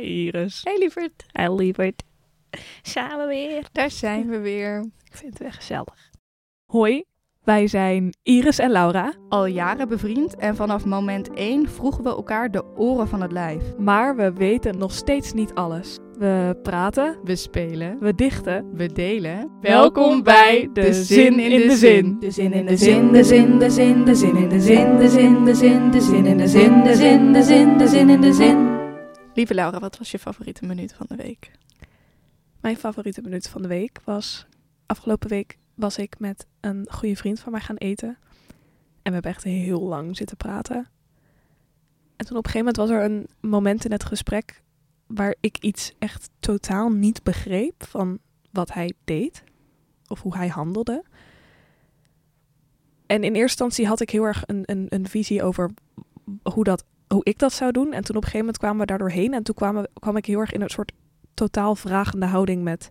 Hey Iris. Hey lieverd. Hey lieverd. Samen weer. Daar zijn we weer. Ik vind het weer gezellig. Hoi, wij zijn Iris en Laura. Al jaren bevriend en vanaf moment 1 vroegen we elkaar de oren van het lijf. Maar we weten nog steeds niet alles. We praten, We spelen, we dichten. we delen. Welkom bij De Zin in de Zin. De zin in de zin, de zin, de zin, de zin in de zin, de zin, de zin, de zin in de zin, de zin, de zin, de zin in de zin. Lieve Laura, wat was je favoriete minuut van de week? Mijn favoriete minuut van de week was... Afgelopen week was ik met een goede vriend van mij gaan eten. En we hebben echt heel lang zitten praten. En toen op een gegeven moment was er een moment in het gesprek... waar ik iets echt totaal niet begreep van wat hij deed. Of hoe hij handelde. En in eerste instantie had ik heel erg een, een, een visie over hoe, dat, hoe ik dat zou doen. En toen op een gegeven moment kwamen we daar doorheen. En toen kwam ik heel erg in een soort totaal vragende houding met...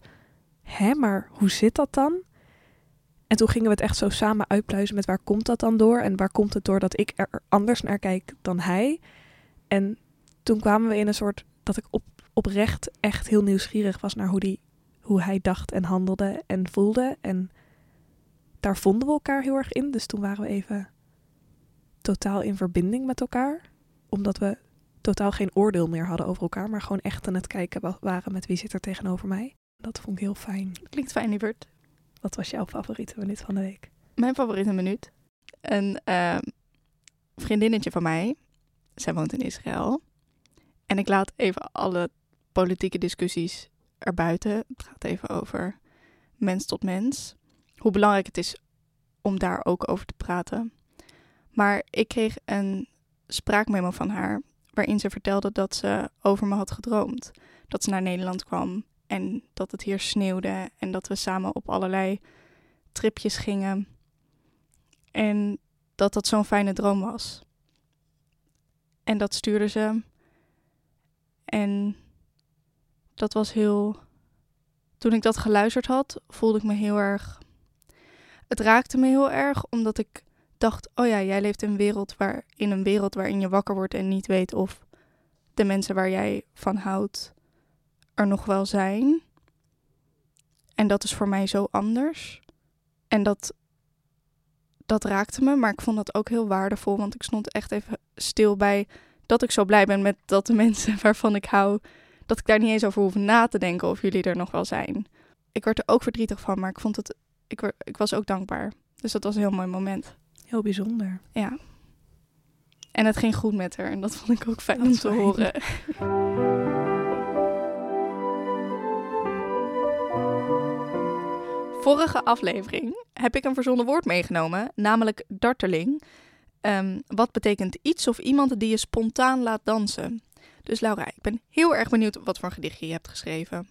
Hè, maar hoe zit dat dan? En toen gingen we het echt zo samen uitpluizen met waar komt dat dan door? En waar komt het door dat ik er anders naar kijk dan hij? En toen kwamen we in een soort... dat ik op, oprecht echt heel nieuwsgierig was naar hoe, die, hoe hij dacht en handelde en voelde. En daar vonden we elkaar heel erg in. Dus toen waren we even totaal in verbinding met elkaar. Omdat we totaal geen oordeel meer hadden over elkaar. Maar gewoon echt aan het kijken wa- waren met wie zit er tegenover mij. Dat vond ik heel fijn. Klinkt fijn, lieverd. Wat was jouw favoriete minuut van de week? Mijn favoriete minuut. Een ehm, vriendinnetje van mij. Zij woont in Israël. En ik laat even alle politieke discussies erbuiten. Het gaat even over mens tot mens. Hoe belangrijk het is om daar ook over te praten. Maar ik kreeg een spraakmemo van haar. Waarin ze vertelde dat ze over me had gedroomd. Dat ze naar Nederland kwam. En dat het hier sneeuwde. En dat we samen op allerlei tripjes gingen. En dat dat zo'n fijne droom was. En dat stuurde ze. En dat was heel. Toen ik dat geluisterd had, voelde ik me heel erg. Het raakte me heel erg, omdat ik dacht: oh ja, jij leeft in een wereld, waar, in een wereld waarin je wakker wordt en niet weet of de mensen waar jij van houdt er nog wel zijn. En dat is voor mij zo anders. En dat, dat raakte me, maar ik vond dat ook heel waardevol, want ik stond echt even stil bij dat ik zo blij ben met dat de mensen waarvan ik hou, dat ik daar niet eens over hoef na te denken of jullie er nog wel zijn. Ik werd er ook verdrietig van, maar ik vond het, ik, was ook dankbaar. Dus dat was een heel mooi moment. Heel bijzonder. Ja. En het ging goed met haar en dat vond ik ook fijn om te fijn. horen. Vorige aflevering heb ik een verzonnen woord meegenomen, namelijk darteling. Ehm, wat betekent iets of iemand die je spontaan laat dansen. Dus Laura, ik ben heel erg benieuwd wat voor gedichtje je hebt geschreven.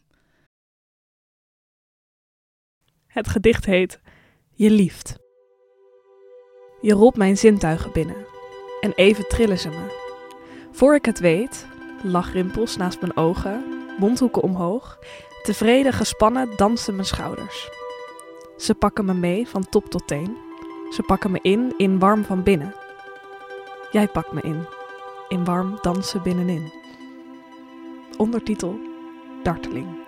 Het gedicht heet Je lieft. Je rolt mijn zintuigen binnen en even trillen ze me. Voor ik het weet, lachrimpels naast mijn ogen, mondhoeken omhoog, tevreden gespannen dansen mijn schouders. Ze pakken me mee van top tot teen. Ze pakken me in, in warm van binnen. Jij pakt me in, in warm dansen binnenin. Ondertitel Darteling.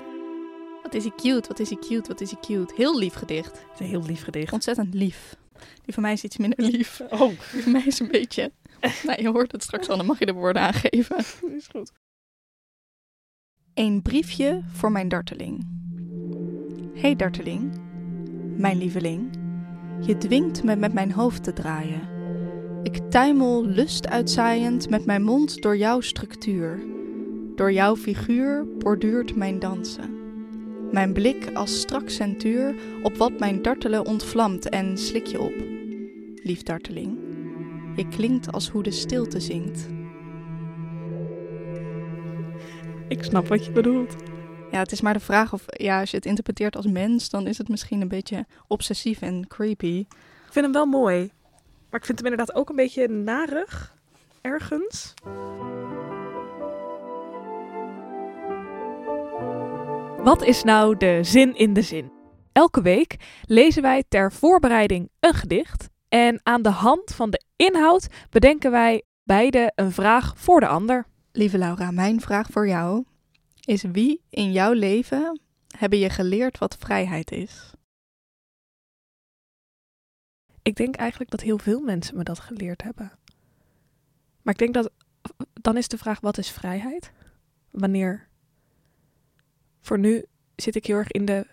Wat is hij cute, wat is hij cute, wat is hij cute. Heel lief gedicht. Het is een heel lief gedicht. Ontzettend lief. Die van mij is iets minder lief. Oh, Die van mij is een beetje... Nou, je hoort het straks al, dan mag je de woorden aangeven. is goed. Een briefje voor mijn darteling. Hey darteling, mijn lieveling. Je dwingt me met mijn hoofd te draaien. Ik tuimel lust uitzaaiend met mijn mond door jouw structuur. Door jouw figuur borduurt mijn dansen. Mijn blik als strak centuur op wat mijn dartelen ontvlamt en slik je op. Lief darteling, je klinkt als hoe de stilte zingt. Ik snap wat je bedoelt. Ja, het is maar de vraag of, ja, als je het interpreteert als mens, dan is het misschien een beetje obsessief en creepy. Ik vind hem wel mooi. Maar ik vind hem inderdaad ook een beetje narig. Ergens. Wat is nou de zin in de zin? Elke week lezen wij ter voorbereiding een gedicht. En aan de hand van de inhoud bedenken wij beide een vraag voor de ander. Lieve Laura, mijn vraag voor jou is wie in jouw leven hebben je geleerd wat vrijheid is? Ik denk eigenlijk dat heel veel mensen me dat geleerd hebben. Maar ik denk dat dan is de vraag: wat is vrijheid? Wanneer? Voor nu zit ik heel erg in de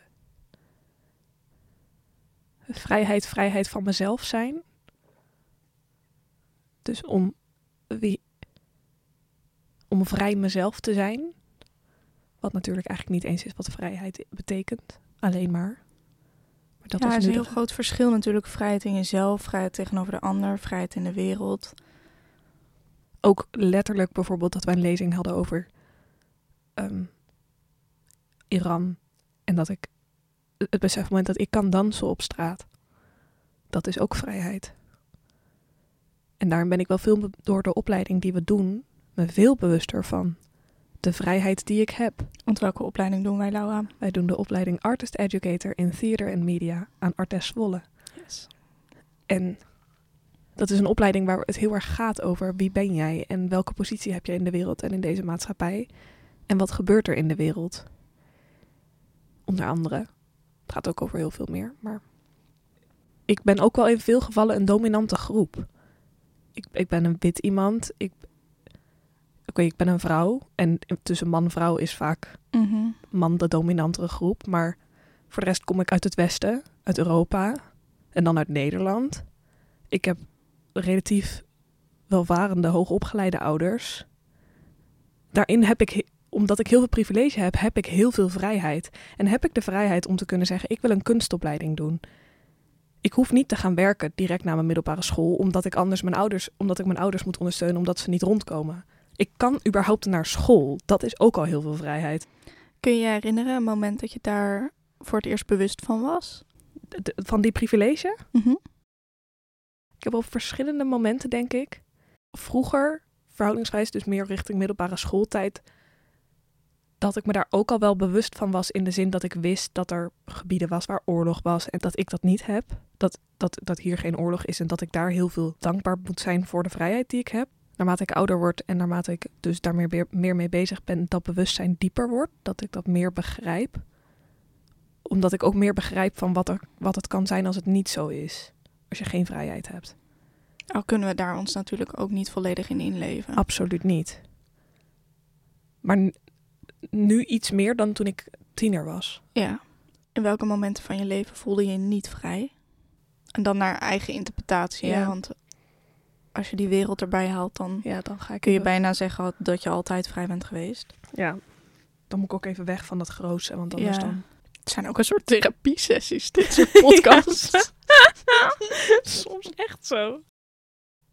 vrijheid, vrijheid van mezelf zijn. Dus om wie, om vrij mezelf te zijn. Wat natuurlijk eigenlijk niet eens is wat vrijheid betekent. Alleen maar. maar dat ja, is een heel groot verschil natuurlijk. Vrijheid in jezelf, vrijheid tegenover de ander, vrijheid in de wereld. Ook letterlijk bijvoorbeeld dat wij een lezing hadden over ehm, Iran. En dat ik het besef moment dat ik kan dansen op straat. Dat is ook vrijheid. En daarom ben ik wel veel door de opleiding die we doen, me veel bewuster van de vrijheid die ik heb. Want welke opleiding doen wij, Laura? Wij doen de opleiding Artist Educator in Theater and Media aan Artes Zwolle. Yes. En dat is een opleiding waar het heel erg gaat over wie ben jij en welke positie heb je in de wereld en in deze maatschappij. En wat gebeurt er in de wereld? Onder andere. Het gaat ook over heel veel meer, maar ik ben ook wel in veel gevallen een dominante groep. Ik, ik ben een wit iemand. Ik, oké, ik ben een vrouw. En tussen man en vrouw is vaak mhm. man de dominantere groep. Maar voor de rest kom ik uit het Westen, uit Europa en dan uit Nederland. Ik heb relatief welvarende, hoogopgeleide ouders. Daarin heb ik, omdat ik heel veel privilege heb, heb ik heel veel vrijheid. En heb ik de vrijheid om te kunnen zeggen: ik wil een kunstopleiding doen. Ik hoef niet te gaan werken direct na mijn middelbare school, omdat ik anders mijn ouders, omdat ik mijn ouders moet ondersteunen, omdat ze niet rondkomen. Ik kan überhaupt naar school. Dat is ook al heel veel vrijheid. Kun je je herinneren een moment dat je daar voor het eerst bewust van was? van die privilege? Mhm. Ik heb op verschillende momenten, denk ik. Vroeger, verhoudingswijs dus meer richting middelbare schooltijd, dat ik me daar ook al wel bewust van was in de zin dat ik wist dat er gebieden was waar oorlog was en dat ik dat niet heb. Dat, dat, dat hier geen oorlog is en dat ik daar heel veel dankbaar moet zijn voor de vrijheid die ik heb. Naarmate ik ouder word en naarmate ik dus daar meer, meer mee bezig ben, dat bewustzijn dieper wordt, dat ik dat meer begrijp. Omdat ik ook meer begrijp van wat, er, wat het kan zijn als het niet zo is. Als je geen vrijheid hebt. Al kunnen we daar ons natuurlijk ook niet volledig in inleven. Absoluut niet. Maar nu iets meer dan toen ik tiener was. Ja. In welke momenten van je leven voelde je je niet vrij? En dan naar eigen interpretatie, ja. Want als je die wereld erbij haalt, dan, ja, dan ga ik kun je bijna zeggen dat je altijd vrij bent geweest. Ja, dan moet ik ook even weg van dat grootste, want anders ja. dan... Het zijn ook een soort therapie-sessies, dit soort podcasts. Soms echt zo.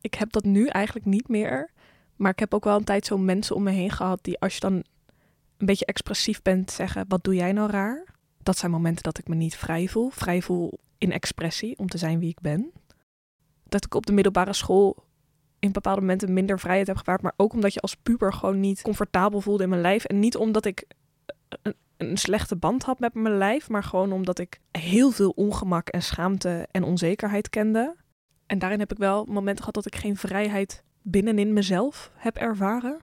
Ik heb dat nu eigenlijk niet meer. Maar ik heb ook wel een tijd zo mensen om me heen gehad die als je dan een beetje expressief bent, zeggen: Wat doe jij nou raar? Dat zijn momenten dat ik me niet vrij voel. Vrij voel in expressie, om te zijn wie ik ben. Dat ik op de middelbare school in bepaalde momenten minder vrijheid heb gewaard. Maar ook omdat je als puber gewoon niet comfortabel voelde in mijn lijf. En niet omdat ik een, een slechte band had met mijn lijf, maar gewoon omdat ik heel veel ongemak en schaamte en onzekerheid kende. En daarin heb ik wel momenten gehad dat ik geen vrijheid binnenin mezelf heb ervaren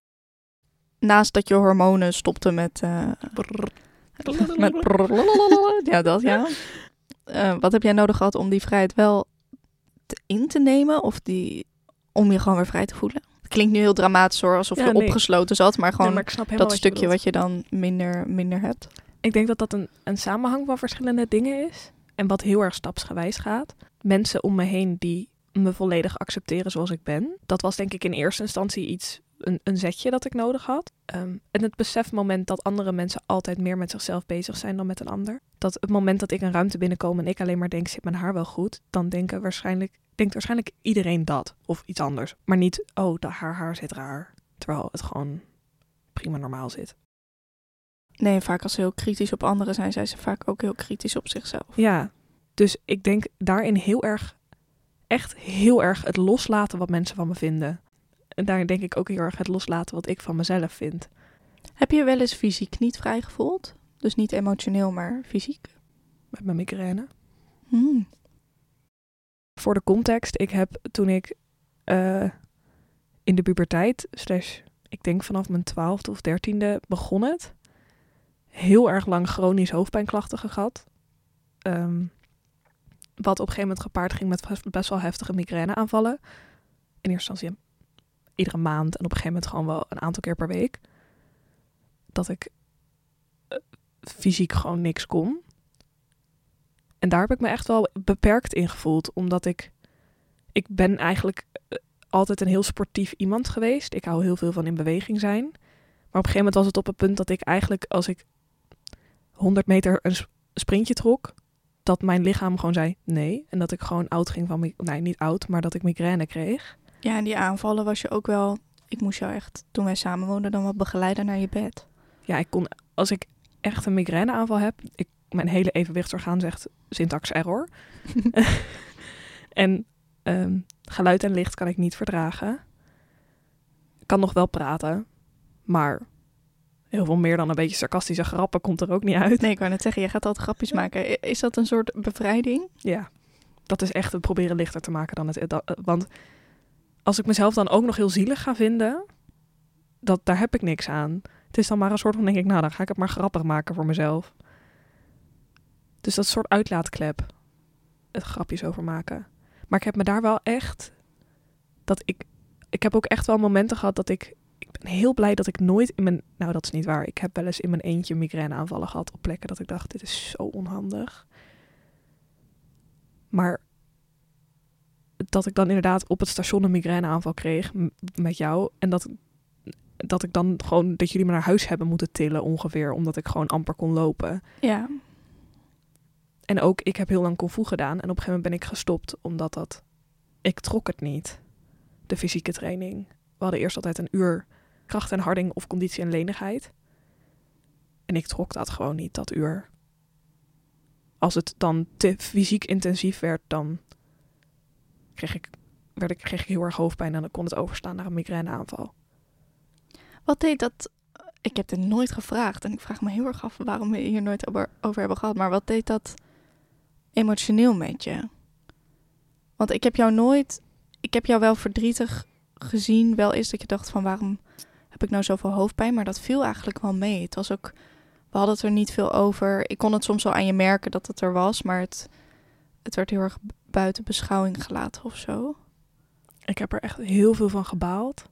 naast dat je hormonen stopten met. Uh, met ja, dat ja. Uh, wat heb jij nodig gehad om die vrijheid wel te in te nemen? Of die, om je gewoon weer vrij te voelen? Het klinkt nu heel dramatisch hoor, alsof je opgesloten zat. Maar gewoon nee, dat stukje wat je dan minder, minder hebt. Ik denk dat dat een, een samenhang van verschillende dingen is. En wat heel erg stapsgewijs gaat. Mensen om me heen die me volledig accepteren zoals ik ben. Dat was denk ik in eerste instantie iets een, een zetje dat ik nodig had. Um, en het besefmoment dat andere mensen altijd meer met zichzelf bezig zijn dan met een ander. Dat het moment dat ik een ruimte binnenkom en ik alleen maar denk, zit mijn haar wel goed? Dan denken waarschijnlijk, denkt waarschijnlijk iedereen dat of iets anders. Maar niet, oh, de haar haar zit raar. Terwijl het gewoon prima normaal zit. Nee, vaak als ze heel kritisch op anderen zijn, zijn ze vaak ook heel kritisch op zichzelf. Ja, dus ik denk daarin heel erg, echt heel erg het loslaten wat mensen van me vinden. En daar denk ik ook heel erg het loslaten wat ik van mezelf vind. Heb je wel eens fysiek niet vrij gevoeld? Dus niet emotioneel, maar fysiek? Met mijn migraine. Hmm. Voor de context, ik heb toen ik uh, in de puberteit, slash, ik denk vanaf mijn twaalfde of dertiende begon het. heel erg lang chronisch hoofdpijnklachten gehad. Ehm, wat op een gegeven moment gepaard ging met best wel heftige migraineaanvallen. In eerste instantie iedere maand en op een gegeven moment gewoon wel een aantal keer per week. Dat ik eh, fysiek gewoon niks kon. En daar heb ik me echt wel beperkt in gevoeld, omdat ik, ik ben eigenlijk eh, altijd een heel sportief iemand geweest. Ik hou heel veel van in beweging zijn. Maar op een gegeven moment was het op het punt dat ik eigenlijk, als ik 100 meter een sprintje trok, dat mijn lichaam gewoon zei nee. En dat ik gewoon oud ging van, nee, niet oud, maar dat ik migraine kreeg. Ja, en die aanvallen was je ook wel, ik moest jou echt, toen wij samen woonden, dan wat begeleiden naar je bed. Ja, ik kon, als ik echt een migraineaanval heb, ik, mijn hele evenwichtsorgaan zegt syntax error. en ehm, geluid en licht kan ik niet verdragen. Ik kan nog wel praten, maar heel veel meer dan een beetje sarcastische grappen komt er ook niet uit. Nee, ik wou net zeggen, je gaat altijd grapjes maken. Is dat een soort bevrijding? Ja, dat is echt het proberen lichter te maken dan het. want als ik mezelf dan ook nog heel zielig ga vinden, dat, daar heb ik niks aan. Het is dan maar een soort van, denk ik, nou, dan ga ik het maar grappig maken voor mezelf. Dus dat soort uitlaatklep. Het grapjes over maken. Maar ik heb me daar wel echt. Dat ik. Ik heb ook echt wel momenten gehad dat ik. Ik ben heel blij dat ik nooit in mijn. Nou, dat is niet waar. Ik heb wel eens in mijn eentje migraineaanvallen gehad op plekken dat ik dacht: dit is zo onhandig. Maar dat ik dan inderdaad op het station een migraineaanval kreeg met jou. En dat, dat ik dan gewoon dat jullie me naar huis hebben moeten tillen ongeveer, omdat ik gewoon amper kon lopen. Ja. En ook, ik heb heel lang kung gedaan en op een gegeven moment ben ik gestopt, omdat dat, ik trok het niet, de fysieke training. We hadden eerst altijd een uur kracht en harding of conditie en lenigheid. En ik trok dat gewoon niet, dat uur. Als het dan te fysiek intensief werd, dan kreeg ik, werd ik, kreeg ik heel erg hoofdpijn en dan kon het overstaan naar een migraineaanval. Wat deed dat? Ik heb het nooit gevraagd en ik vraag me heel erg af waarom we hier nooit over, over hebben gehad. Maar wat deed dat emotioneel met je? Want ik heb jou nooit, ik heb jou wel verdrietig gezien. Wel is dat je dacht van waarom heb ik nou zoveel hoofdpijn? Maar dat viel eigenlijk wel mee. Het was ook, we hadden het er niet veel over. Ik kon het soms wel aan je merken dat het er was, maar het, het werd heel erg buiten beschouwing gelaten of zo. Ik heb er echt heel veel van gebaald.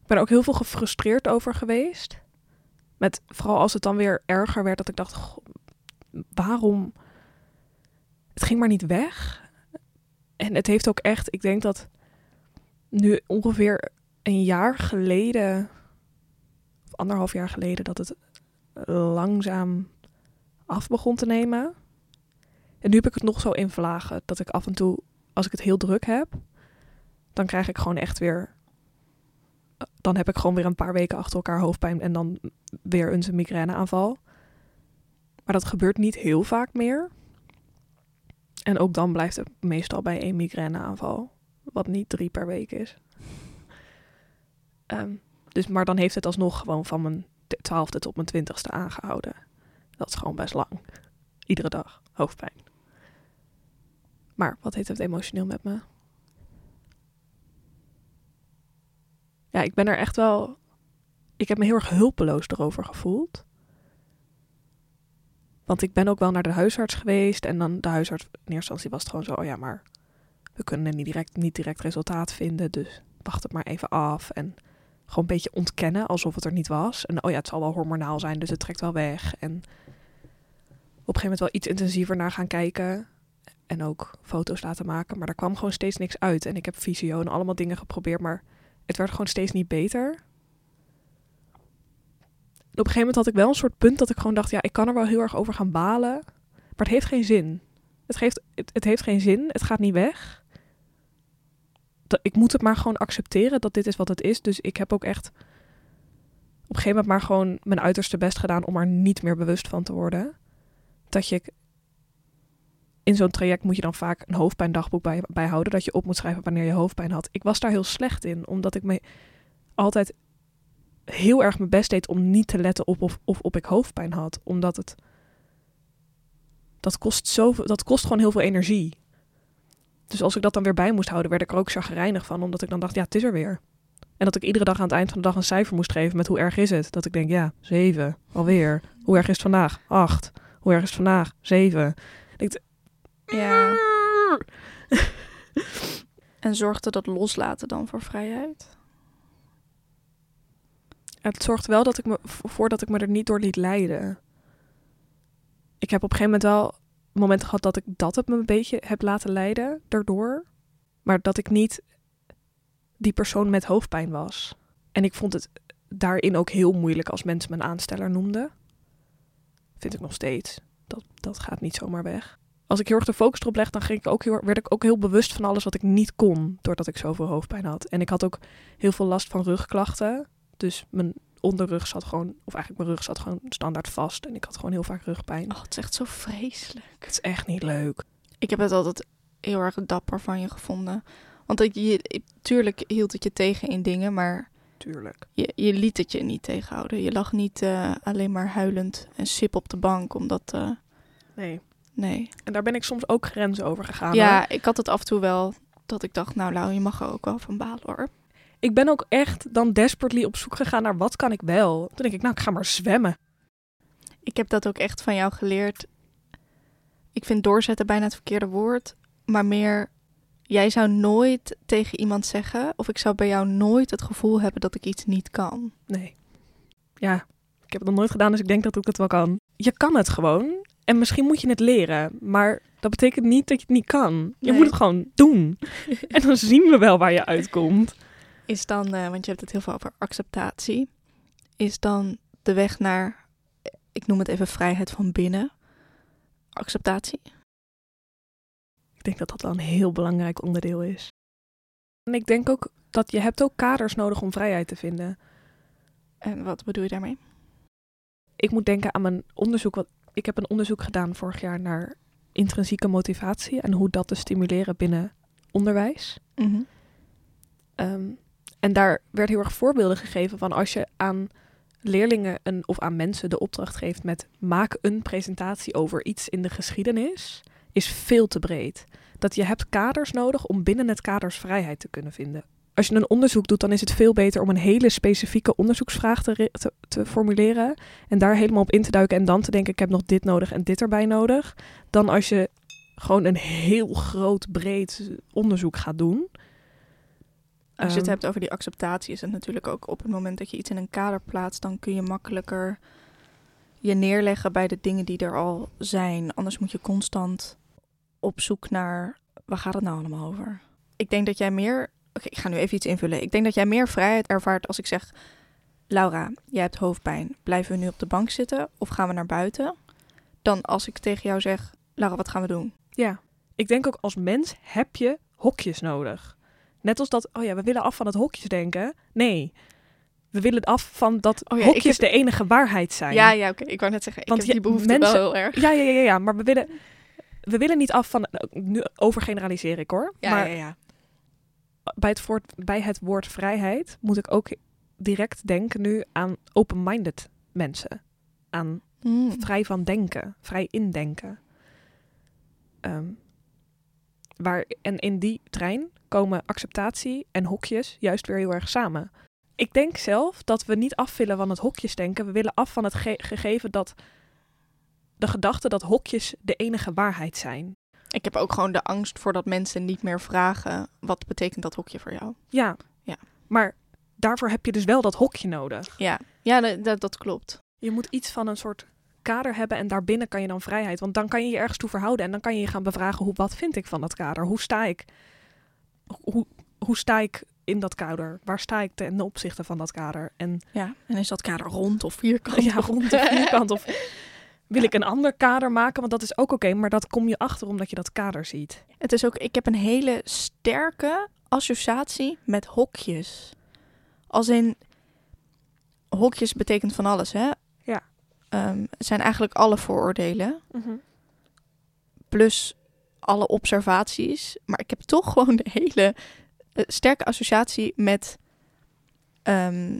Ik ben ook heel veel gefrustreerd over geweest. Met vooral als het dan weer erger werd, dat ik dacht: waarom? Het ging maar niet weg. En het heeft ook echt, ik denk dat nu ongeveer een jaar geleden, of anderhalf jaar geleden, dat het langzaam af begon te nemen. En nu heb ik het nog zo in vlagen dat ik af en toe, als ik het heel druk heb, dan krijg ik gewoon echt weer. Dan heb ik gewoon weer een paar weken achter elkaar hoofdpijn en dan weer een migraineaanval. Maar dat gebeurt niet heel vaak meer. En ook dan blijft het meestal bij één migraineaanval, wat niet drie per week is. Ehm, dus, maar dan heeft het alsnog gewoon van mijn twaalfde tot mijn twintigste aangehouden. Dat is gewoon best lang. Iedere dag hoofdpijn. Maar wat heeft het emotioneel met me? Ja, ik ben er echt wel. Ik heb me heel erg hulpeloos erover gevoeld. Want ik ben ook wel naar de huisarts geweest. En dan de huisarts, in was het gewoon zo: oh ja, maar we kunnen niet direct, niet direct resultaat vinden. Dus wacht het maar even af. En gewoon een beetje ontkennen alsof het er niet was. En oh ja, het zal wel hormonaal zijn, dus het trekt wel weg. En op een gegeven moment wel iets intensiever naar gaan kijken. En ook foto's laten maken. Maar daar kwam gewoon steeds niks uit. En ik heb visio en allemaal dingen geprobeerd. Maar het werd gewoon steeds niet beter. op een gegeven moment had ik wel een soort punt dat ik gewoon dacht: ja, ik kan er wel heel erg over gaan balen. Maar het heeft geen zin. Het, geeft, het, het heeft geen zin. Het gaat niet weg. Ik moet het maar gewoon accepteren dat dit is wat het is. Dus ik heb ook echt op een gegeven moment maar gewoon mijn uiterste best gedaan om er niet meer bewust van te worden. Dat je in zo'n traject moet je dan vaak een hoofdpijndagboek bij, bijhouden. Dat je op moet schrijven wanneer je hoofdpijn had. Ik was daar heel slecht in, omdat ik me altijd heel erg mijn best deed om niet te letten op of, of op ik hoofdpijn had. Omdat het. Dat kost, zoveel, dat kost gewoon heel veel energie. Dus als ik dat dan weer bij moest houden, werd ik er ook chagrijnig van. Omdat ik dan dacht, ja, het is er weer. En dat ik iedere dag aan het eind van de dag een cijfer moest geven met hoe erg is het. Dat ik denk, ja, zeven, alweer. Hoe erg is het vandaag? Acht. Hoe erg is het vandaag? Zeven. Ja. En zorgde dat loslaten dan voor vrijheid? Het zorgt wel dat ik me, voor dat ik me er niet door liet leiden. Ik heb op een gegeven moment wel momenten gehad dat ik dat het me een beetje heb laten leiden daardoor. Maar dat ik niet die persoon met hoofdpijn was. En ik vond het daarin ook heel moeilijk als mensen me een aansteller noemden. Vind ik nog steeds. Dat, dat gaat niet zomaar weg. Als ik heel erg de focus erop leg, dan ging ik ook heel, werd ik ook heel bewust van alles wat ik niet kon. Doordat ik zoveel hoofdpijn had. En ik had ook heel veel last van rugklachten. Dus mijn onderrug zat gewoon, of eigenlijk mijn rug zat gewoon standaard vast. En ik had gewoon heel vaak rugpijn. Oh, het is echt zo vreselijk. Het is echt niet leuk. Ik heb het altijd heel erg dapper van je gevonden. Want dat je, tuurlijk hield het je tegen in dingen, maar Tuurlijk. je, je liet het je niet tegenhouden. Je lag niet eh, alleen maar huilend en sip op de bank, omdat... eh, Nee. Nee. En daar ben ik soms ook grenzen over gegaan. hoor. Ja, ik had het af en toe wel dat ik dacht, nou Lau, je mag er ook wel van balen hoor. Ik ben ook echt dan desperately op zoek gegaan naar wat kan ik wel. Toen denk ik, nou, ik ga maar zwemmen. Ik heb dat ook echt van jou geleerd. Ik vind doorzetten bijna het verkeerde woord, maar meer... Jij zou nooit tegen iemand zeggen, of ik zou bij jou nooit het gevoel hebben dat ik iets niet kan. Nee. Ja, ik heb het nog nooit gedaan, dus ik denk dat ik het wel kan. Je kan het gewoon. En misschien moet je het leren. Maar dat betekent niet dat je het niet kan. Je Nee. moet het gewoon doen. en dan zien we wel waar je uitkomt. Is dan, eh, want je hebt het heel veel over acceptatie, is dan de weg naar, ik noem het even vrijheid van binnen, acceptatie? Ik denk dat dat wel een heel belangrijk onderdeel is. En ik denk ook dat je hebt ook kaders nodig om vrijheid te vinden. En wat bedoel je daarmee? Ik moet denken aan mijn onderzoek. Wat, ik heb een onderzoek gedaan vorig jaar naar intrinsieke motivatie en hoe dat te stimuleren binnen onderwijs. Ehm, en daar werd heel erg voorbeelden gegeven van als je aan leerlingen een, of aan mensen de opdracht geeft met maak een presentatie over iets in de geschiedenis, is veel te breed. Dat je hebt kaders nodig om binnen het kaders vrijheid te kunnen vinden. Als je een onderzoek doet, dan is het veel beter om een hele specifieke onderzoeksvraag te, te formuleren en daar helemaal op in te duiken en dan te denken ik heb nog dit nodig en dit erbij nodig, dan als je gewoon een heel groot breed onderzoek gaat doen. Als je het Ehm, hebt over die acceptatie, is het natuurlijk ook op het moment dat je iets in een kader plaatst, dan kun je makkelijker je neerleggen bij de dingen die er al zijn. Anders moet je constant op zoek naar waar gaat het nou allemaal over. Ik denk dat jij meer. Oké, ik ga nu even iets invullen. Ik denk dat jij meer vrijheid ervaart als ik zeg: Laura, jij hebt hoofdpijn. Blijven we nu op de bank zitten of gaan we naar buiten? Dan als ik tegen jou zeg: Laura, wat gaan we doen? Ja, ik denk ook als mens heb je hokjes nodig. Net als dat, oh ja, we willen af van het hokjesdenken. Nee, we willen af van dat Oh ja, hokjes heb- de enige waarheid zijn. Ja, ja, oké. Ik wou net zeggen, ik Want heb die je- behoefte mensen- wel heel erg. ja, ja, ja, ja, maar we willen, we willen niet af van, nu overgeneraliseer ik hoor. Ja, maar ja, ja. Bij, het woord, bij het woord vrijheid moet ik ook direct denken nu aan open-minded mensen. Aan Hmm. vrij van denken, vrij indenken. Ehm, waar, en in die trein komen acceptatie en hokjes juist weer heel erg samen. Ik denk zelf dat we niet af willen van het hokjesdenken. We willen af van het ge- gegeven dat de gedachte dat hokjes de enige waarheid zijn. Ik heb ook gewoon de angst voor dat mensen niet meer vragen... wat betekent dat hokje voor jou? Ja, Ja. maar daarvoor heb je dus wel dat hokje nodig. Ja, ja dat, dat, klopt. Je moet iets van een soort kader hebben en daarbinnen kan je dan vrijheid. Want dan kan je je ergens toe verhouden en dan kan je je gaan bevragen hoe, wat vind ik van dat kader? Hoe sta ik? Hoe, hoe sta ik in dat kader? Waar sta ik ten opzichte van dat kader? En Ja, en is dat kader rond of vierkant? ja, rond de vierkant of wil ik een ander kader maken? Want dat is ook oké, maar dat kom je achter omdat je dat kader ziet. Het is ook, ik heb een hele sterke associatie met hokjes. Als in, hokjes betekent van alles, hè? Ja. Ehm, het zijn eigenlijk alle vooroordelen, plus alle observaties. Maar ik heb toch gewoon een hele eh, sterke associatie met ehm,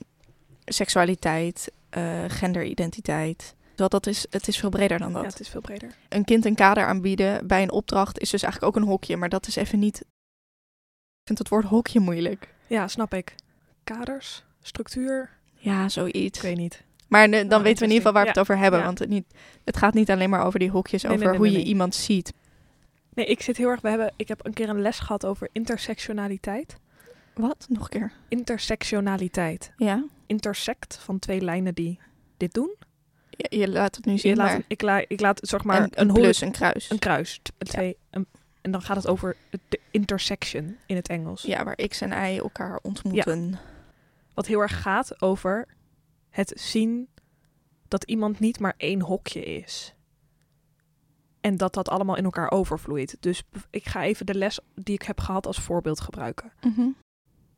seksualiteit, eh, genderidentiteit. Dat, dat is, het is veel breder dan Ja, dat. het is veel breder. Een kind een kader aanbieden bij een opdracht is dus eigenlijk ook een hokje, maar dat is even niet. Ik vind het woord hokje moeilijk. Ja, snap ik. kaders, structuur, Ja, zoiets. ik weet niet. Maar dan Nou, weten we in ieder geval waar we het over hebben. Ja. Want het, niet, het gaat niet alleen maar over die hokjes, Nee, over nee, hoe je iemand ziet. Nee, ik zit heel erg... We hebben, ik heb een keer een les gehad over intersectionaliteit. Wat? Nog een keer. Intersectionaliteit. Ja? Intersect van twee lijnen die dit doen. Je, je laat het nu Je zien, laat, maar ik, la, ik laat zeg maar een, plus, een kruis. een kruis. Twee, een- en dan gaat het over de intersection in het Engels. Ja, waar X en Y elkaar ontmoeten. Wat heel erg gaat over het zien dat iemand niet maar één hokje is. En dat dat allemaal in elkaar overvloeit. Dus ik ga even de les die ik heb gehad als voorbeeld gebruiken. Mhm.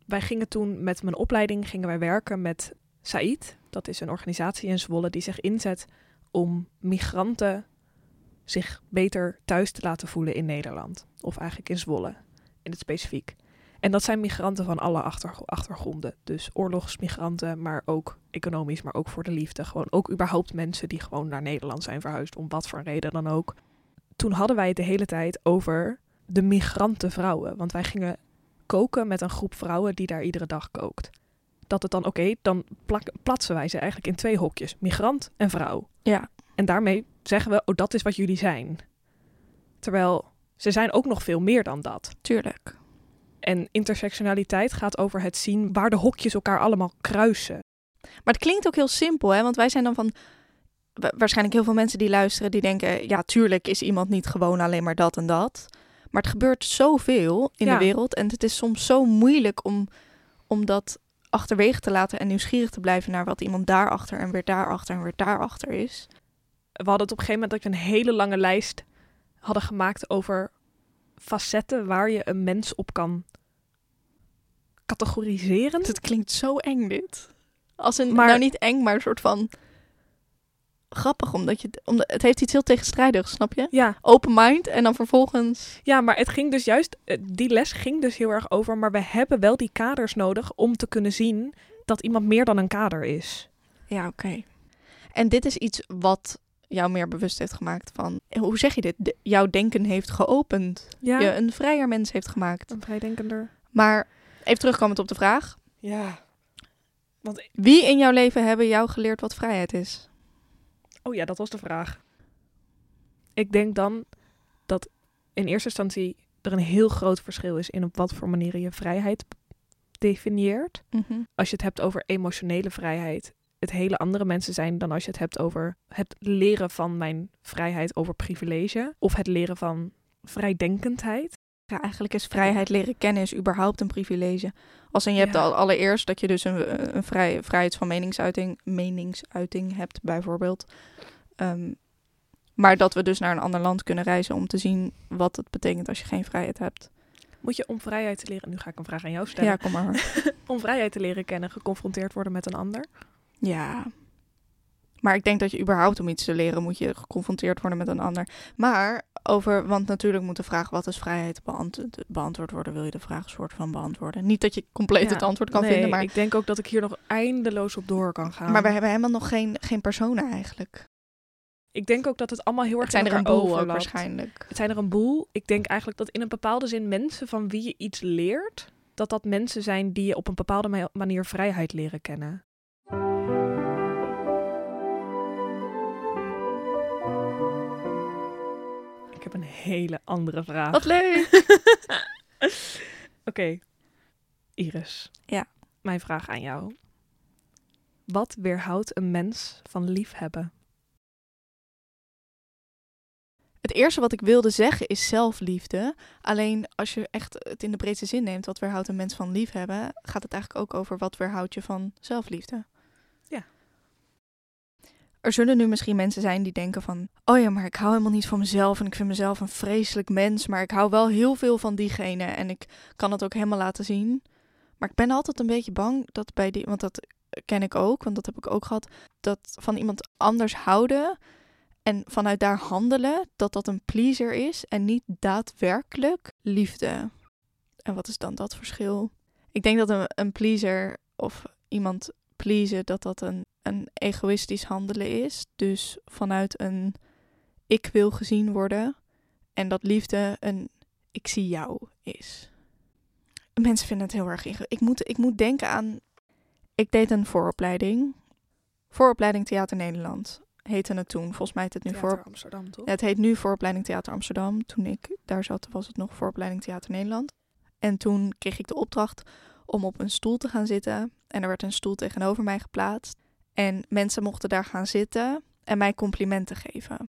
Wij gingen toen met mijn opleiding gingen wij werken met Said. Dat is een organisatie in Zwolle die zich inzet om migranten zich beter thuis te laten voelen in Nederland. Of eigenlijk in Zwolle, in het specifiek. En dat zijn migranten van alle achter, achtergronden. Dus oorlogsmigranten, maar ook economisch, maar ook voor de liefde. Gewoon ook überhaupt mensen die gewoon naar Nederland zijn verhuisd, om wat voor reden dan ook. Toen hadden wij het de hele tijd over de migrantenvrouwen. Want wij gingen koken met een groep vrouwen die daar iedere dag kookt. Dat het dan, oké, dan plak, platsen wij ze eigenlijk in twee hokjes. Migrant en vrouw. Ja. En daarmee zeggen we, oh, dat is wat jullie zijn. Terwijl ze zijn ook nog veel meer dan dat. Tuurlijk. En intersectionaliteit gaat over het zien waar de hokjes elkaar allemaal kruisen. Maar het klinkt ook heel simpel, hè? Want wij zijn dan van... wa- Waarschijnlijk heel veel mensen die luisteren, die denken... Ja, tuurlijk is iemand niet gewoon alleen maar dat en dat. Maar het gebeurt zoveel in Ja. de wereld. En het is soms zo moeilijk om, om dat achterwege te laten... en nieuwsgierig te blijven naar wat iemand daarachter... en weer daarachter en weer daarachter is. We hadden het op een gegeven moment dat we een hele lange lijst hadden gemaakt over facetten waar je een mens op kan categoriseren. Het klinkt zo eng, dit. Als een, Maar- nou niet eng, maar een soort van... Grappig, omdat je... Omdat, het heeft iets heel tegenstrijdigs, snap je? Ja, Open mind en dan vervolgens... ja, maar het ging dus juist, eh, die les ging dus heel erg over, maar we hebben wel die kaders nodig om te kunnen zien dat iemand meer dan een kader is. Ja, oké. En dit is iets wat jou meer bewust heeft gemaakt van... Hoe zeg je dit? De- jouw denken heeft geopend. Ja, Je een vrijer mens heeft gemaakt. een vrijdenkender. Maar even terugkomend op de vraag. Ja. Want, Wie in jouw leven hebben jou geleerd wat vrijheid is? Oh ja, dat was de vraag. Ik denk dan dat in eerste instantie er een heel groot verschil is in op wat voor manier je vrijheid definieert. als je het hebt over emotionele vrijheid, het hele andere mensen zijn dan als je het hebt over het leren van mijn vrijheid over privilege of het leren van vrijdenkendheid. Ja, eigenlijk is vrijheid leren kennen is überhaupt een privilege. Als in je hebt Ja. al allereerst dat je dus een, een vrij, vrijheid van meningsuiting, meningsuiting hebt bijvoorbeeld. Ehm, maar dat we dus naar een ander land kunnen reizen om te zien wat het betekent als je geen vrijheid hebt. Moet je om vrijheid te leren, nu ga ik een vraag aan jou stellen, Ja, kom maar. om vrijheid te leren kennen, geconfronteerd worden met een ander? Ja. Maar ik denk dat je überhaupt om iets te leren moet je geconfronteerd worden met een ander. Maar over, want natuurlijk moet de vraag wat is vrijheid beant beantwoord worden, wil je de vraag soort van beantwoorden. Niet dat je compleet Ja, het antwoord kan nee, vinden, maar, ik denk ook dat ik hier nog eindeloos op door kan gaan. maar we hebben helemaal nog geen, geen personen eigenlijk. ik denk ook dat het allemaal heel erg Het zijn er een boel waarschijnlijk. Het zijn er een boel. Ik denk eigenlijk dat in een bepaalde zin mensen van wie je iets leert, dat dat mensen zijn die je op een bepaalde ma- manier vrijheid leren kennen. Heb een hele andere vraag. Wat leuk! Oké, Iris. Ja. Mijn vraag aan jou. Wat weerhoudt een mens van liefhebben? Het eerste wat ik wilde zeggen is zelfliefde. Alleen als je echt het in de breedste zin neemt, wat weerhoudt een mens van liefhebben, gaat het eigenlijk ook over wat weerhoudt je van zelfliefde. Er zullen nu misschien mensen zijn die denken van, oh ja, maar ik hou helemaal niet van mezelf en ik vind mezelf een vreselijk mens, maar ik hou wel heel veel van diegene en ik kan het ook helemaal laten zien. Maar ik ben altijd een beetje bang dat bij die, want dat ken ik ook, want dat heb ik ook gehad, dat van iemand anders houden en vanuit daar handelen, dat dat een pleaser is en niet daadwerkelijk liefde. En wat is dan dat verschil? Ik denk dat een, een pleaser of iemand pleasen, dat dat een, een egoïstisch handelen is. Dus vanuit een ik wil gezien worden. En dat liefde een ik zie jou is. Mensen vinden het heel erg ingewikkeld. Ik moet, ik moet denken aan Ik deed een vooropleiding. Vooropleiding Theater Nederland heette het toen. Volgens mij heet het nu Theater voor... Amsterdam, toch? Ja, het heet nu Vooropleiding Theater Amsterdam. Toen ik daar zat, was het nog Vooropleiding Theater Nederland. En toen kreeg ik de opdracht om op een stoel te gaan zitten. En er werd een stoel tegenover mij geplaatst. En mensen mochten daar gaan zitten en mij complimenten geven.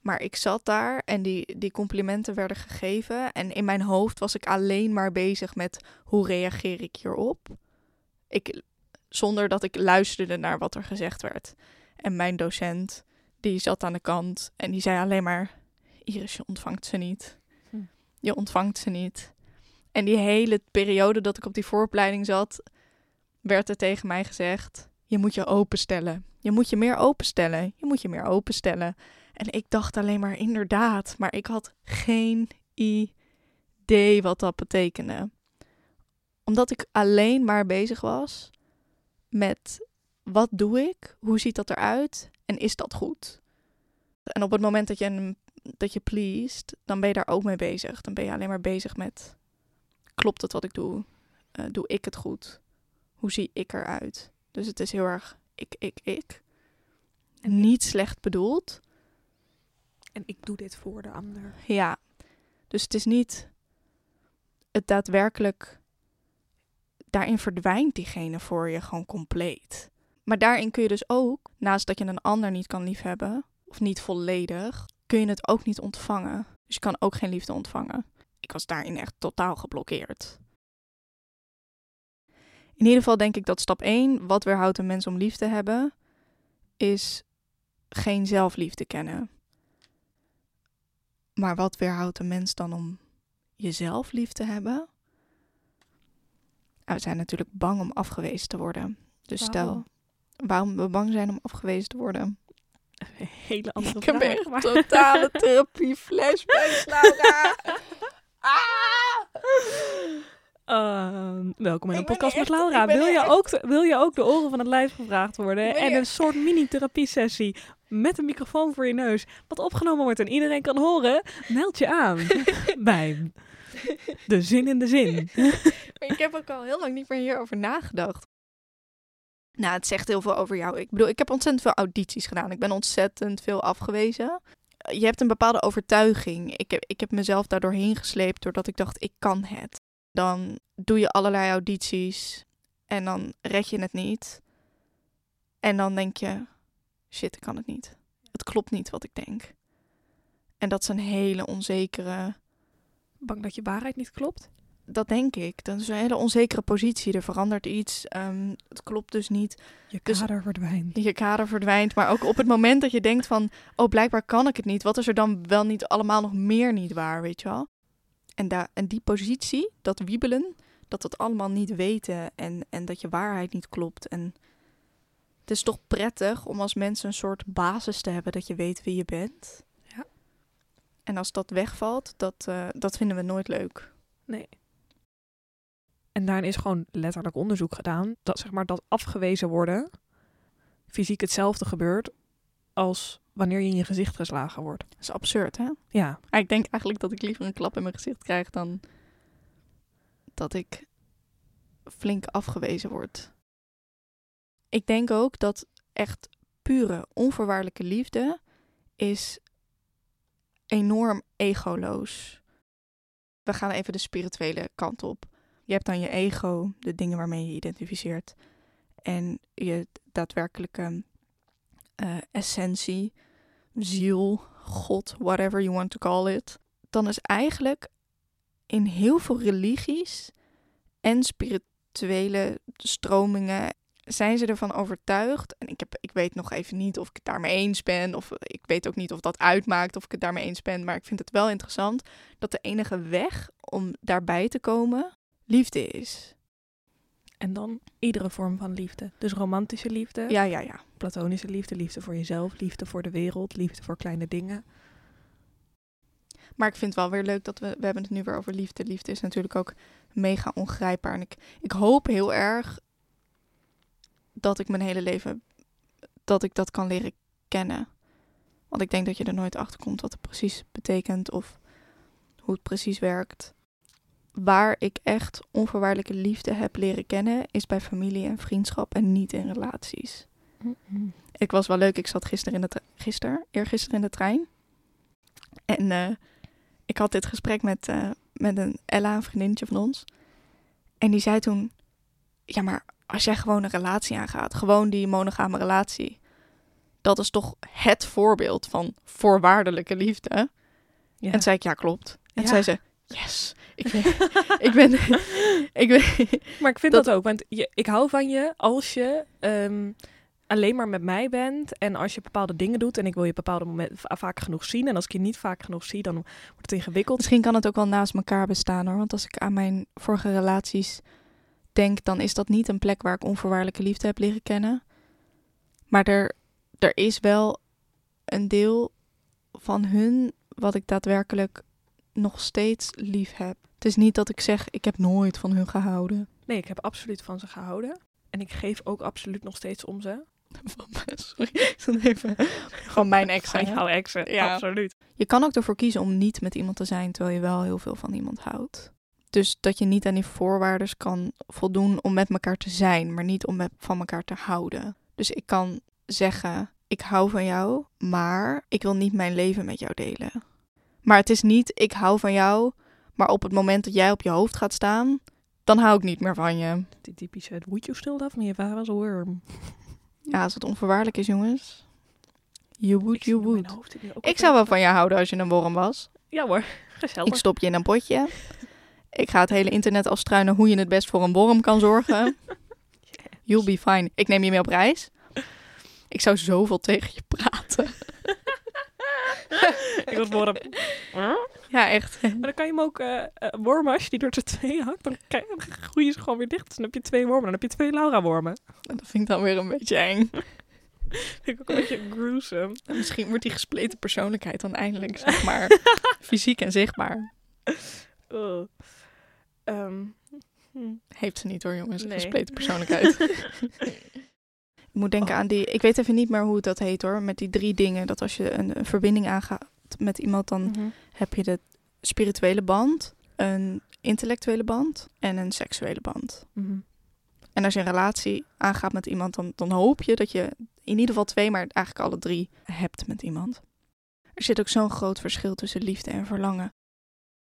Maar ik zat daar en die, die complimenten werden gegeven. En in mijn hoofd was ik alleen maar bezig met hoe reageer ik hierop. Ik, zonder dat ik luisterde naar wat er gezegd werd. En mijn docent, die zat aan de kant en die zei alleen maar... Iris, je ontvangt ze niet. Hm. Je ontvangt ze niet. En die hele periode dat ik op die vooropleiding zat, werd er tegen mij gezegd: Je moet je openstellen. Je moet je meer openstellen. Je moet je meer openstellen. En ik dacht alleen maar inderdaad, maar ik had geen idee wat dat betekende. Omdat ik alleen maar bezig was met wat doe ik? Hoe ziet dat eruit? En is dat goed? En op het moment dat je, dat je pleased, dan ben je daar ook mee bezig. Dan ben je alleen maar bezig met klopt het wat ik doe? Uh, doe ik het goed? Hoe zie ik eruit? Dus het is heel erg ik, ik, ik. En niet slecht bedoeld. En ik doe dit voor de ander. Ja. Dus het is niet het daadwerkelijk. Daarin verdwijnt diegene voor je gewoon compleet. Maar daarin kun je dus ook, naast dat je een ander niet kan liefhebben, of niet volledig, kun je het ook niet ontvangen. Dus je kan ook geen liefde ontvangen ik was daarin echt totaal geblokkeerd. In ieder geval denk ik dat stap 1, wat weerhoudt een mens om lief te hebben, is geen zelfliefde kennen. Maar wat weerhoudt een mens dan om jezelf lief te hebben? Nou, we zijn natuurlijk bang om afgewezen te worden. Dus stel, waarom we bang zijn om afgewezen te worden? Een hele andere ik vraag. heb echt maar- totale therapie flashbacks, Laura. Ah! Ehm, welkom in een podcast met Laura. Wil je, echt- ook, de- wil je ook de oren van het lijf gevraagd worden? En een soort mini-therapie-sessie met een microfoon voor je neus, wat opgenomen wordt en iedereen kan horen? Meld je aan bij De Zin in de Zin. Ik heb ook al heel lang niet meer hierover nagedacht. Nou, het zegt heel veel over jou. Ik bedoel, ik heb ontzettend veel audities gedaan. Ik ben ontzettend veel afgewezen. Je hebt een bepaalde overtuiging. Ik heb, ik heb mezelf daardoor heen gesleept doordat ik dacht, ik kan het. Dan doe je allerlei audities en dan red je het niet. En dan denk je, shit, ik kan het niet. Het klopt niet wat ik denk. En dat is een hele onzekere Bang dat je waarheid niet klopt? Dat denk ik. Dat is een hele onzekere positie. Er verandert iets. ehm, het klopt dus niet. Je Dus- kader verdwijnt. Je kader verdwijnt. Maar ook op het moment dat je denkt van... Oh, blijkbaar kan ik het niet. Wat is er dan wel niet allemaal nog meer niet waar, weet je wel? En, daar, en die positie, dat wiebelen... Dat dat allemaal niet weten. En, en dat je waarheid niet klopt. En het is toch prettig om als mensen een soort basis te hebben... Dat je weet wie je bent. Ja. En als dat wegvalt, dat, eh, dat vinden we nooit leuk. Nee. En daarin is gewoon letterlijk onderzoek gedaan dat zeg maar dat afgewezen worden fysiek hetzelfde gebeurt als wanneer je in je gezicht geslagen wordt. Dat is absurd, hè? Ja, Maar ik denk eigenlijk dat ik liever een klap in mijn gezicht krijg dan dat ik flink afgewezen word. Ik denk ook dat echt pure, onvoorwaardelijke liefde is enorm egoloos. We gaan even de spirituele kant op. Je hebt dan je ego, de dingen waarmee je identificeert. En je daadwerkelijke eh, essentie, ziel, God, whatever you want to call it. Dan is eigenlijk in heel veel religies en spirituele stromingen zijn ze ervan overtuigd. En ik, heb, ik weet nog even niet of ik het daarmee eens ben. Of ik weet ook niet of dat uitmaakt of ik het daarmee eens ben. Maar ik vind het wel interessant dat de enige weg om daarbij te komen liefde is. en dan iedere vorm van liefde. Dus romantische liefde, Ja, ja, ja. platonische liefde, liefde voor jezelf, liefde voor de wereld, liefde voor kleine dingen. Maar ik vind het wel weer leuk dat we... We hebben het nu weer over liefde. Liefde is natuurlijk ook mega ongrijpbaar. En ik, ik hoop heel erg dat ik mijn hele leven... dat ik dat kan leren kennen. Want ik denk dat je er nooit achter komt wat het precies betekent... of hoe het precies werkt. Waar ik echt onvoorwaardelijke liefde heb leren kennen, is bij familie en vriendschap en niet in relaties. Ik was wel leuk, ik zat gisteren in de gisteren, eergisteren in de trein. En eh, ik had dit gesprek met, eh, met een Ella, een vriendinnetje van ons. En die zei toen, ja maar als jij gewoon een relatie aangaat, gewoon die monogame relatie, dat is toch het voorbeeld van voorwaardelijke liefde. Ja. En toen zei ik, ja klopt. En Ja. zei ze, yes, ik ben, ik ben, ik ben, Maar ik vind Dat- dat, ook, want je, ik hou van je als je ehm, alleen maar met mij bent en als je bepaalde dingen doet en ik wil je bepaalde momenten va- vaak genoeg zien en als ik je niet vaak genoeg zie, dan wordt het ingewikkeld. Misschien kan het ook wel naast elkaar bestaan hoor. Want als ik aan mijn vorige relaties denk, dan is dat niet een plek waar ik onvoorwaardelijke liefde heb leren kennen. Maar er, er is wel een deel van hun wat ik daadwerkelijk nog steeds lief heb. Het is niet dat ik zeg, ik heb nooit van hun gehouden. Nee, ik heb absoluut van ze gehouden en ik geef ook absoluut nog steeds om ze. Sorry, ik zat even van mijn ex. Van jouw exen, Ja. absoluut. Je kan ook ervoor kiezen om niet met iemand te zijn terwijl je wel heel veel van iemand houdt. Dus dat je niet aan die voorwaarden kan voldoen om met elkaar te zijn, maar niet om met, van elkaar te houden. Dus ik kan zeggen: Ik hou van jou, maar ik wil niet mijn leven met jou delen. Maar het is niet: Ik hou van jou, maar op het moment dat jij op je hoofd gaat staan, dan hou ik niet meer van je. Die typische, would you still love me if I was a worm? Ja, als het onvoorwaardelijk is, jongens. You would, you would. Ik zou wel van je houden als je een worm was. Ja hoor, gezellig. Ik stop je in een potje. Ik ga het hele internet afstruinen hoe je het best voor een worm kan zorgen. You'll be fine. Ik neem je mee op reis. Ik zou zoveel tegen je praten. Ik was worm. Ja, echt. Maar dan kan je hem ook eh eh, wormen als je die door de twee hakt. Dan groeien ze gewoon weer dicht. Dus dan heb je twee wormen. Dan heb je twee Laura-wormen. Dat vind ik dan weer een beetje eng. Vind ik ook een beetje gruesome. En Misschien wordt die gespleten persoonlijkheid dan eindelijk, zeg maar, fysiek en zichtbaar. Ehm, hm. Heeft ze niet hoor, jongens. Nee. gespleten persoonlijkheid. Ik moet denken Oh. aan die... Ik weet even niet meer hoe dat heet hoor. Met die drie dingen. Dat als je een, een verbinding aangaat met iemand, dan Mhm. heb je de spirituele band, een intellectuele band en een seksuele band. Mhm. En als je een relatie aangaat met iemand, dan, dan hoop je dat je in ieder geval twee, maar eigenlijk alle drie hebt met iemand. Er zit ook zo'n groot verschil tussen liefde en verlangen.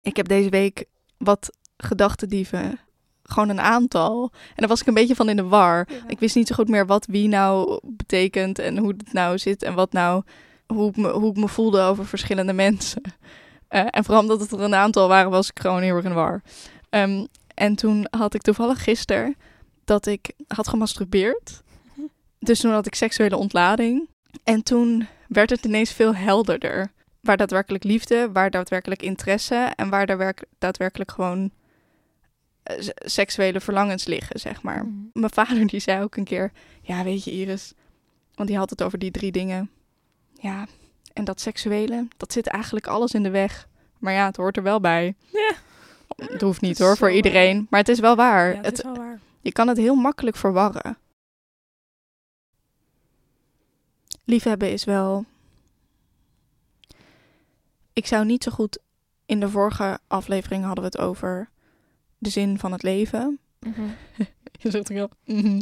Ik heb deze week wat gedachtendieven, gewoon een aantal. En daar was ik een beetje van in de war. Ik wist niet zo goed meer wat wie nou betekent en hoe het nou zit en wat nou, hoe ik me, hoe ik me voelde over verschillende mensen. Eh, en vooral omdat het er een aantal waren, was ik gewoon heel erg in de war. Ehm, en toen had ik toevallig gisteren dat ik had gemasturbeerd. Dus toen had ik seksuele ontlading. En toen werd het ineens veel helderder. Waar daadwerkelijk liefde, waar daadwerkelijk interesse en waar daadwerk- daadwerkelijk gewoon seksuele verlangens liggen, zeg maar. Mhm. Mijn vader die zei ook een keer, ja weet je Iris, want die had het over die drie dingen. Ja, en dat seksuele, dat zit eigenlijk alles in de weg. Maar ja, het hoort er wel bij. Ja. Het hoeft niet hoor, voor waar. iedereen. Maar het is wel waar. Ja, het, het, is wel waar. je kan het heel makkelijk verwarren. Liefhebben is wel. Ik zou niet zo goed. In de vorige aflevering hadden we het over de zin van het leven. Je zegt ook mhm.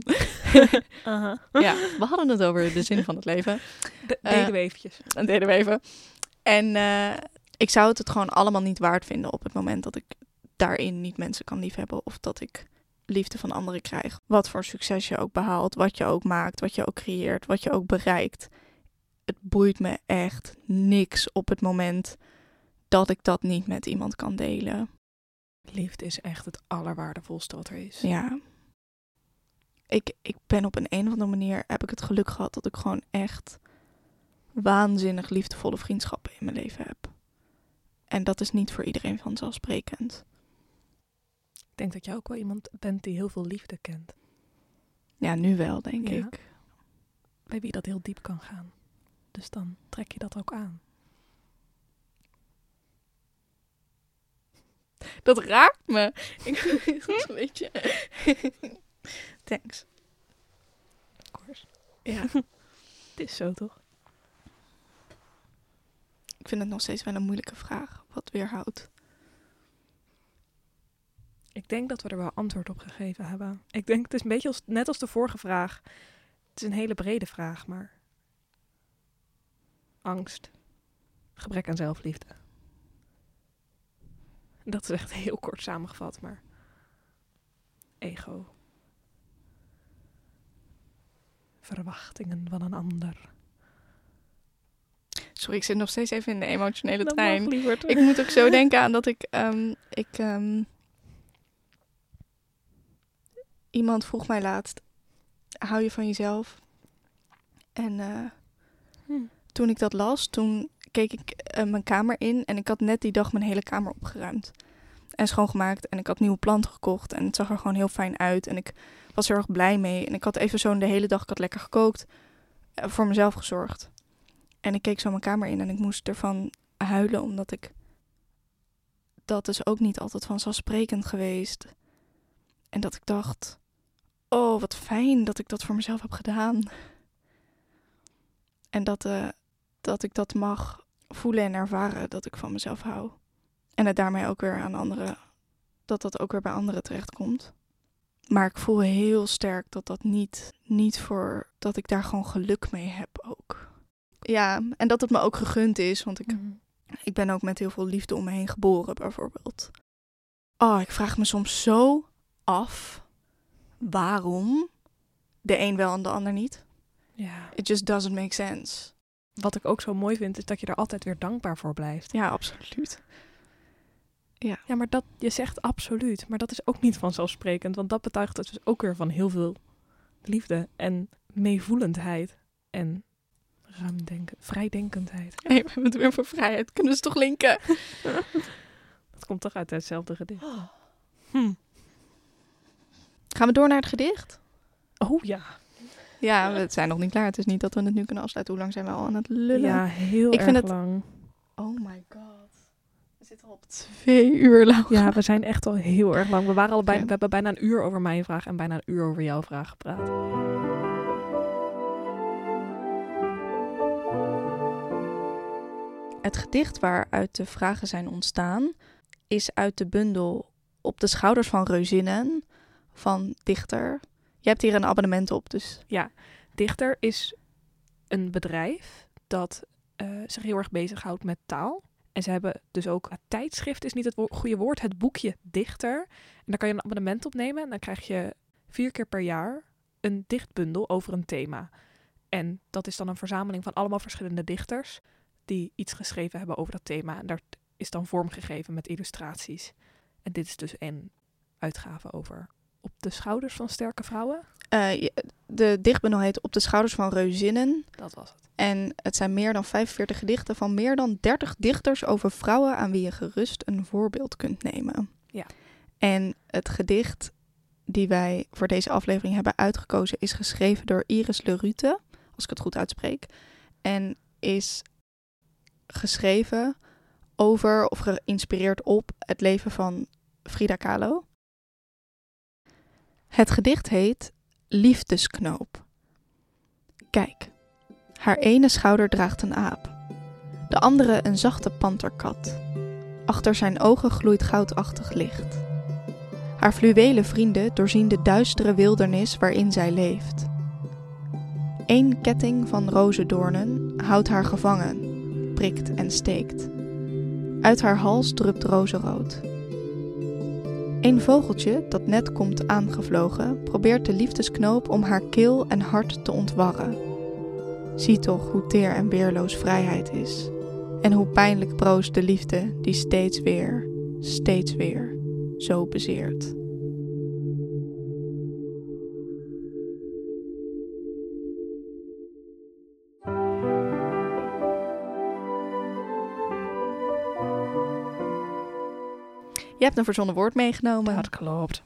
Ja, we hadden het over de zin van het leven. De, Eh, deden we eventjes. Dat deden we even. En eh, ik zou het het gewoon allemaal niet waard vinden op het moment dat ik daarin niet mensen kan liefhebben. Of dat ik liefde van anderen krijg. Wat voor succes je ook behaalt, wat je ook maakt, wat je ook creëert, wat je ook bereikt. Het boeit me echt niks op het moment dat ik dat niet met iemand kan delen. Liefde is echt het allerwaardevolste wat er is. Ja. Ik, ik ben op een, een of andere manier, heb ik het geluk gehad dat ik gewoon echt waanzinnig liefdevolle vriendschappen in mijn leven heb. En dat is niet voor iedereen vanzelfsprekend. Ik denk dat jij ook wel iemand bent die heel veel liefde kent. Ja, nu wel, denk Ja. ik. Bij wie dat heel diep kan gaan. Dus dan trek je dat ook aan. Dat raakt me. Ik dat een beetje... Thanks. Of course. Ja. Het is zo toch? Ik vind het nog steeds wel een moeilijke vraag. Wat weerhoudt? Ik denk dat we er wel antwoord op gegeven hebben. Ik denk, het is een beetje als, net als de vorige vraag. Het is een hele brede vraag, maar... Angst. Gebrek aan zelfliefde. Dat is echt heel kort samengevat, maar... Ego. Verwachtingen van een ander. Sorry, ik zit nog steeds even in de emotionele Dat trein. mag. Ik moet ook zo denken aan dat ik. ehm, ik ehm, iemand vroeg mij laatst: hou je van jezelf? En eh, Hm. toen ik dat las, toen keek ik eh, mijn kamer in en ik had net die dag mijn hele kamer opgeruimd. En schoongemaakt en ik had nieuwe planten gekocht en het zag er gewoon heel fijn uit. En ik was er erg blij mee. En ik had even zo'n de hele dag, ik had lekker gekookt, eh, voor mezelf gezorgd. En ik keek zo mijn kamer in en ik moest ervan huilen omdat ik dat is ook niet altijd vanzelfsprekend geweest. En dat ik dacht, oh wat fijn dat ik dat voor mezelf heb gedaan. En dat, eh, dat ik dat mag voelen en ervaren dat ik van mezelf hou. En het daarmee ook weer aan anderen, dat dat ook weer bij anderen terechtkomt. Maar ik voel heel sterk dat dat niet, niet voor, dat ik daar gewoon geluk mee heb ook. Ja, en dat het me ook gegund is, want ik Mhm. ik ben ook met heel veel liefde om me heen geboren, bijvoorbeeld. Oh, ik vraag me soms zo af waarom de een wel en de ander niet. Ja. It just doesn't make sense. Wat ik ook zo mooi vind, is dat je er altijd weer dankbaar voor blijft. Ja, absoluut. Ja, maar dat, je zegt absoluut. Maar dat is ook niet vanzelfsprekend. Want dat betuigt dus ook weer van heel veel liefde en meevoelendheid. En ruimdenken, vrijdenkendheid. Hey, we hebben het weer voor vrijheid. Kunnen ze toch linken? Dat komt toch uit hetzelfde gedicht. Oh. Hm. Gaan we door naar het gedicht? Oh ja. Ja, we zijn nog niet klaar. Het is niet dat we het nu kunnen afsluiten. Hoe lang zijn we al aan het lullen? Ja, heel Ik erg vind het- lang. Oh my god. We zitten al op twee uur lang. Ja, we zijn echt al heel erg lang. We, waren al bijna, we hebben bijna een uur over mijn vraag en bijna een uur over jouw vraag gepraat. Het gedicht waaruit de vragen zijn ontstaan is uit de bundel Op de schouders van reuzinnen van dichter. Je hebt hier een abonnement op, dus Dichter is een bedrijf dat eh, zich heel erg bezighoudt met taal. En ze hebben dus ook, tijdschrift is niet het goede woord, het boekje Dichter. En daar kan je een abonnement op nemen en dan krijg je vier keer per jaar een dichtbundel over een thema. En dat is dan een verzameling van allemaal verschillende dichters die iets geschreven hebben over dat thema. En daar is dan vormgegeven met illustraties. En dit is dus een uitgave over op de schouders van sterke vrouwen. eh, de dichtbundel heet Op de schouders van reuzinnen. Dat was het. En het zijn meer dan 45 gedichten van meer dan 30 dichters over vrouwen aan wie je gerust een voorbeeld kunt nemen. Ja. En het gedicht die wij voor deze aflevering hebben uitgekozen is geschreven door Iris Lerute, als ik het goed uitspreek. En is geschreven over of geïnspireerd op het leven van Frida Kahlo. Het gedicht heet Liefdesknoop. Kijk, haar ene schouder draagt een aap, de andere een zachte panterkat. Achter zijn ogen gloeit goudachtig licht. Haar fluwelen vrienden doorzien de duistere wildernis waarin zij leeft. Eén ketting van rozendoornen houdt haar gevangen, prikt en steekt. Uit haar hals drupt rozenrood. Een vogeltje dat net komt aangevlogen probeert de liefdesknoop om haar keel en hart te ontwarren. Zie toch hoe teer en weerloos vrijheid is. En hoe pijnlijk broos de liefde die steeds weer, steeds weer zo bezeert. Je hebt een verzonnen woord meegenomen. Dat klopt.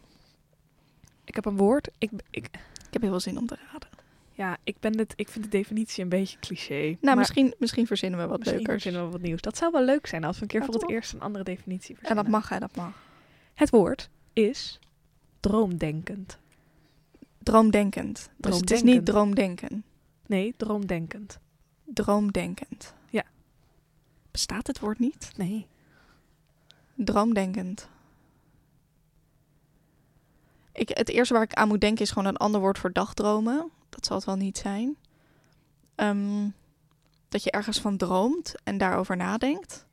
Ik heb een woord. Ik, ik, Ik heb heel veel zin om te raden. ja, ik, ben het, ik vind de definitie een beetje cliché. Nou, maar misschien, misschien verzinnen we wat misschien leukers. verzinnen we wat nieuws. Dat zou wel leuk zijn als we een keer voor het eerst een andere definitie En dat mag, hè, dat mag. Het woord is droomdenkend. Droomdenkend. Dus het is niet droomdenken. Nee, droomdenkend. Droomdenkend. Ja. Bestaat het woord niet? Nee. Droomdenkend. Ik, het eerste waar ik aan moet denken is gewoon een ander woord voor dagdromen. Dat zal het wel niet zijn. Ehm, dat je ergens van droomt en daarover nadenkt.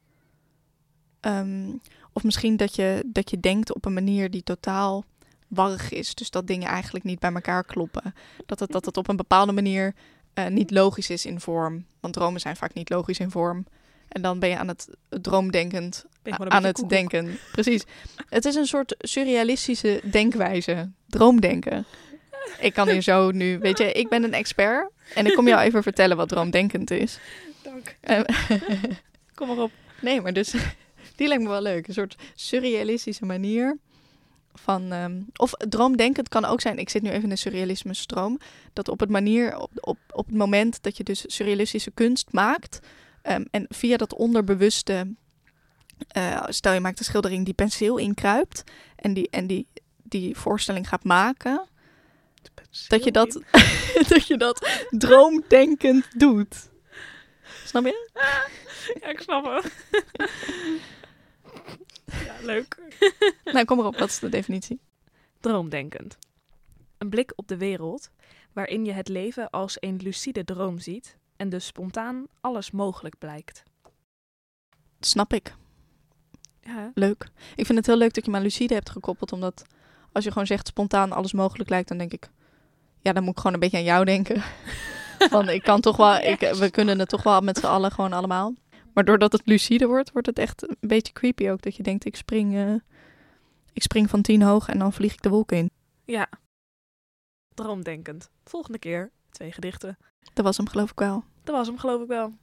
Ehm, of misschien dat je, dat je denkt op een manier die totaal warrig is. Dus dat dingen eigenlijk niet bij elkaar kloppen. Dat het, dat het op een bepaalde manier eh, niet logisch is in vorm. Want dromen zijn vaak niet logisch in vorm. En dan ben je aan het droomdenkend aan het denken. Precies. Het is een soort surrealistische denkwijze. Droomdenken. Ik kan hier zo nu, weet je, ik ben een expert. En ik kom jou even vertellen wat droomdenkend is. Dank. Kom maar op. nee, maar dus die lijkt me wel leuk. Een soort surrealistische manier van. ehm, of droomdenkend kan ook zijn. Ik zit nu even in een surrealisme stroom. Dat op het manier, op, op, op het moment dat je dus surrealistische kunst maakt. Ehm, en via dat onderbewuste. eh, stel je maakt een schildering die penseel inkruipt. En die, en die, die voorstelling gaat maken. Dat je dat, dat je dat droomdenkend doet. Snap je? Ja, ik snap het. ja, leuk. Nou, kom maar op. Wat is de definitie? Droomdenkend. Een blik op de wereld waarin je het leven als een lucide droom ziet en dus spontaan alles mogelijk blijkt. Snap ik. Ja, Leuk. Ik vind het heel leuk dat je me aan lucide hebt gekoppeld. Omdat als je gewoon zegt spontaan alles mogelijk lijkt, dan denk ik... Ja, dan moet ik gewoon een beetje aan jou denken. Van ik kan toch wel... Ik, we kunnen het toch wel met z'n allen gewoon allemaal. Maar doordat het lucide wordt, wordt het echt een beetje creepy ook. Dat je denkt, ik spring, eh, ik spring van tien hoog en dan vlieg ik de wolken in. ja. Droomdenkend. Volgende keer twee gedichten. Dat was hem geloof ik wel. Dat was hem geloof ik wel.